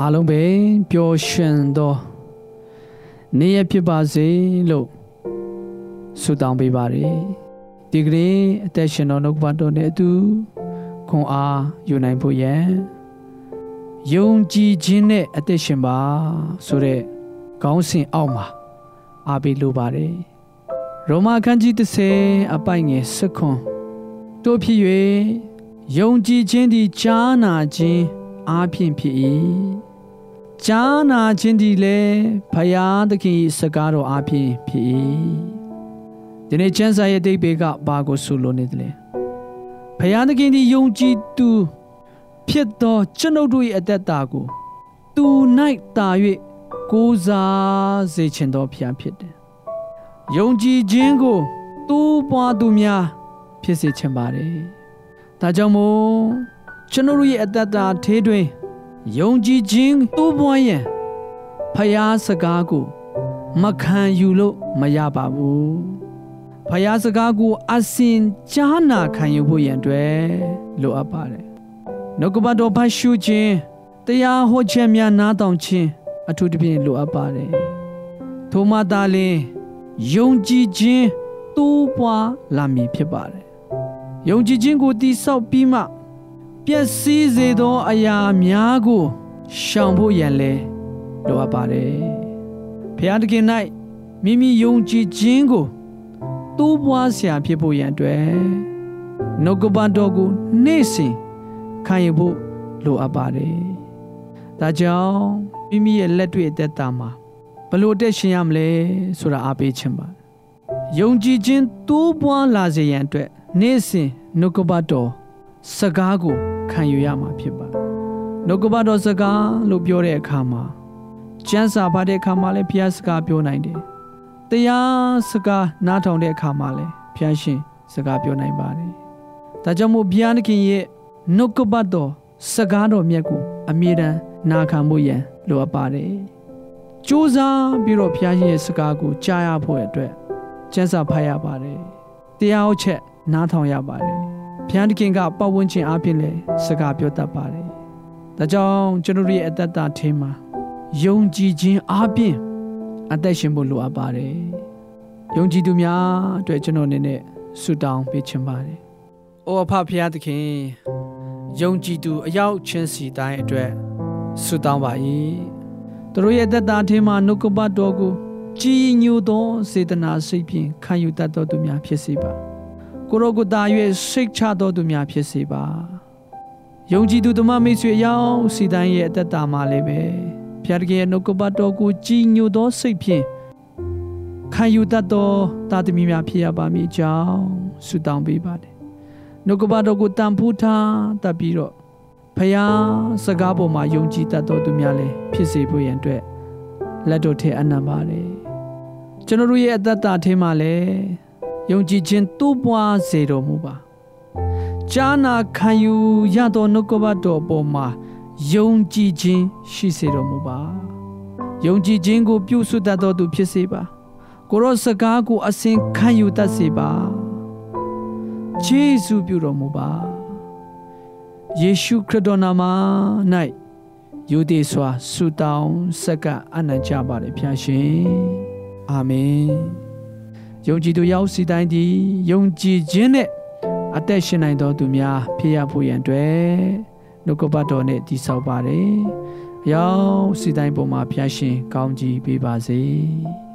အားလုံးပဲပျော်ရွှင်သောနေ့ရက်ဖြစ်ပါစေလို့ဆုတောင်းပေးပါရယ်ဒီကနေ့အသက်ရှင်တော်နှုတ်ပတ်တော်နဲ့အတူခွန်အားယူနိုင်ဖို့ယံယုံကြည်ခြင်းနဲ့အသက်ရှင်ပါဆိုတဲ့ခေါင်းစဉ်အောက်မှာအားပေးလိုပါတယ်ရောမခန်းကြီး30အပိုင်ငယ်စခွန်တို့ဖြစ်၍ယုံကြည်ခြင်းသည်ကြားနာခြင်းအားဖြင့်ဖြစ်၏ ကြားနာခြင်းသည်လည်းဖယားသခင်၏စကားတော်အားဖြင့်ဖြစ်၏ဒီနေ့ကျမ်းစာရဲ့အဓိပ္ပာယ်ကဘာကိုဆိုလိုနေသလဲဖယားသခင်သည်ယုံကြည်သူဖြစ်သောကျွန်ုပ်တို့၏အသက်တာကိုသူ၌တာ၍ကိုးစားစေခြင်းသောဖျားဖြစ်တယ်ယုံကြည်ခြင်းကိုတိုးပွားသူများဖြစ်စေခြင်းပါတယ်ဒါကြောင့်မို့ကျွန်တော်ရဲ့အသက်တာထေးတွင် ယုံကြည်ခြင်းတိုးပွားရန်ဖယားစကားကိုမခံယူလို့မရပါဘူးဖယားစကားကိုအစင်ကြားနာခံယူဖို့ရန်အတွက်လိုအပ်ပါတယ်နှုတ်ကပတ်တော်ဖတ်ရှုခြင်းတရားဟောခြင်းများနားထောင်ခြင်းအထူးသဖြင့်လိုအပ်ပါတယ်ထိုမှသာလျှင်ယုံကြည်ခြင်းတိုးပွားလာမည်ဖြစ်ပါတယ်ယုံကြည်ခြင်းကိုတည်ဆောက်ပြီးမှ ပျက်စီးစေသောအရာများကိုရှောင်ဖို့ရန်လဲလိုအပ်ပါတယ်ဘုရားသခင်၌မိမိယုံကြည်ခြင်းကိုတိုးပွားစရာဖြစ်ဖို့ရန်အတွက်နှုတ်ကပတ်တော်ကိုနေ့စဉ်ခံယူဖို့လိုအပ်ပါတယ်ဒါကြောင့်မိမိရဲ့လက်တွေ့အသက်တာမှာဘလို့တက်ရှင်ရမလဲဆိုတာအားပေးခြင်းပါယုံကြည်ခြင်းတိုးပွားလာစေရန်အတွက်နေ့စဉ်နှုတ်ကပတ်တော်စကားကို ခံယူရမှာဖြစ်ပါနှုတ်ကပတ်တော်စကားလို့ပြောတဲ့အခါမှာကျမ်းစာဖတ်တဲ့အခါမှာလည်းဘုရားစကားပြောနိုင်တယ်တရားစကားနားထောင်တဲ့အခါမှာလည်းဘုရားရှင်စကားပြောနိုင်ပါတယ်ဒါကြောင့်မို့ဘုရားသခင်ရဲ့နှုတ်ကပတ်တော်စကားတော်မြတ်ကိုအမြဲတမ်းနာခံဖို့ရန်လိုအပ်ပါတယ်စူးစမ်းပြီးတော့ဘုရားရှင်ရဲ့စကားကိုကြားရဖို့အတွက်ကျမ်းစာဖတ်ရပါတယ်တရားဟုတ်ချက်နားထောင်ရပါတယ် ဘုရားသခင်ကပတ်ဝန်းကျင်အားဖြင့်လည်းစကားပြောတတ်ပါတယ်ဒါကြောင့်ကျွန်တော်ရဲ့အသက်တာထဲမှာယုံကြည်ခြင်းအားဖြင့်အသက်ရှင်ဖို့လိုအပ်ပါတယ်ယုံကြည်သူများအတွက်ကျွန်တော်အနေနဲ့ဆုတောင်းပေးချင်ပါတယ်အိုအဖဖရာသခင်ယုံကြည်သူအရောက်ချင်းစီတိုင်းအတွက်ဆုတောင်းပါ၏သူတို့ရဲ့သက်တာထဲမှာနှုတ်ကပတ်တော်ကိုကြည်ညိုသောစေတနာစိတ်ဖြင့်ခံယူတတ်သောသူများဖြစ်စေပါ ကိုရောကိုတာ၍စိတ်ချသောသူများဖြစ်စေပါယုံကြည်သူဓမ္မမိတ်ဆွေအယောင်စီတိုင်းရဲ့အသက်တာမှာလည်းပဲဘုရားတကယ်နှုတ်ကပတ်တော်ကိုကြည်ညိုသောစိတ်ဖြင့်ခံယူတတ်သောတာသမီများဖြစ်ရပါမည်ကြောင်းဆုတောင်းပေးပါတယ်နှုတ်ကပတ်တော်ကိုတန်ဖိုးထားတတ်ပြီးတော့ဖယားစကားပေါ်မှာယုံကြည်တတ်တော်သူများလည်းဖြစ်စေဖို့ရန်အတွက်လက်တော်ထဲအနံပါတယ်ကျွန်တော်တို့ရဲ့အသက်တာထဲမှာလည်း ယုံကြည်ခြင်းတိုးပွားစေတော်မူပါဈာနာခံယူရသောနှုတ်ကပတ်တော်ပေါ်မှာယုံကြည်ခြင်းရှိစေတော်မူပါယုံကြည်ခြင်းကိုပြုစုတတ်တော်သူဖြစ်စေပါကိုရောစကားကိုအစဉ်ခံယူတတ်စေပါခြေဆုပြုတော်မူပါယေရှုခရစ်တော်နာမ၌ယုဒေစွာဆုတောင်းစက္ကအနံ့ကြပါれဖျားရှင်အာမင် ယုံကြည်သူရောက်စီတိုင်းသည်ယုံကြည်ခြင်းနဲ့အသက်ရှင်နိုင်တော်သူများဖြစ်ရဖို့ရန်အတွက်နှုတ်ကပတ်တော်နဲ့တည်ဆောက်ပါတယ်။အယောစီတိုင်းပေါ်မှာဖျားရှင်ကောင်းကြီးပေးပါစေ။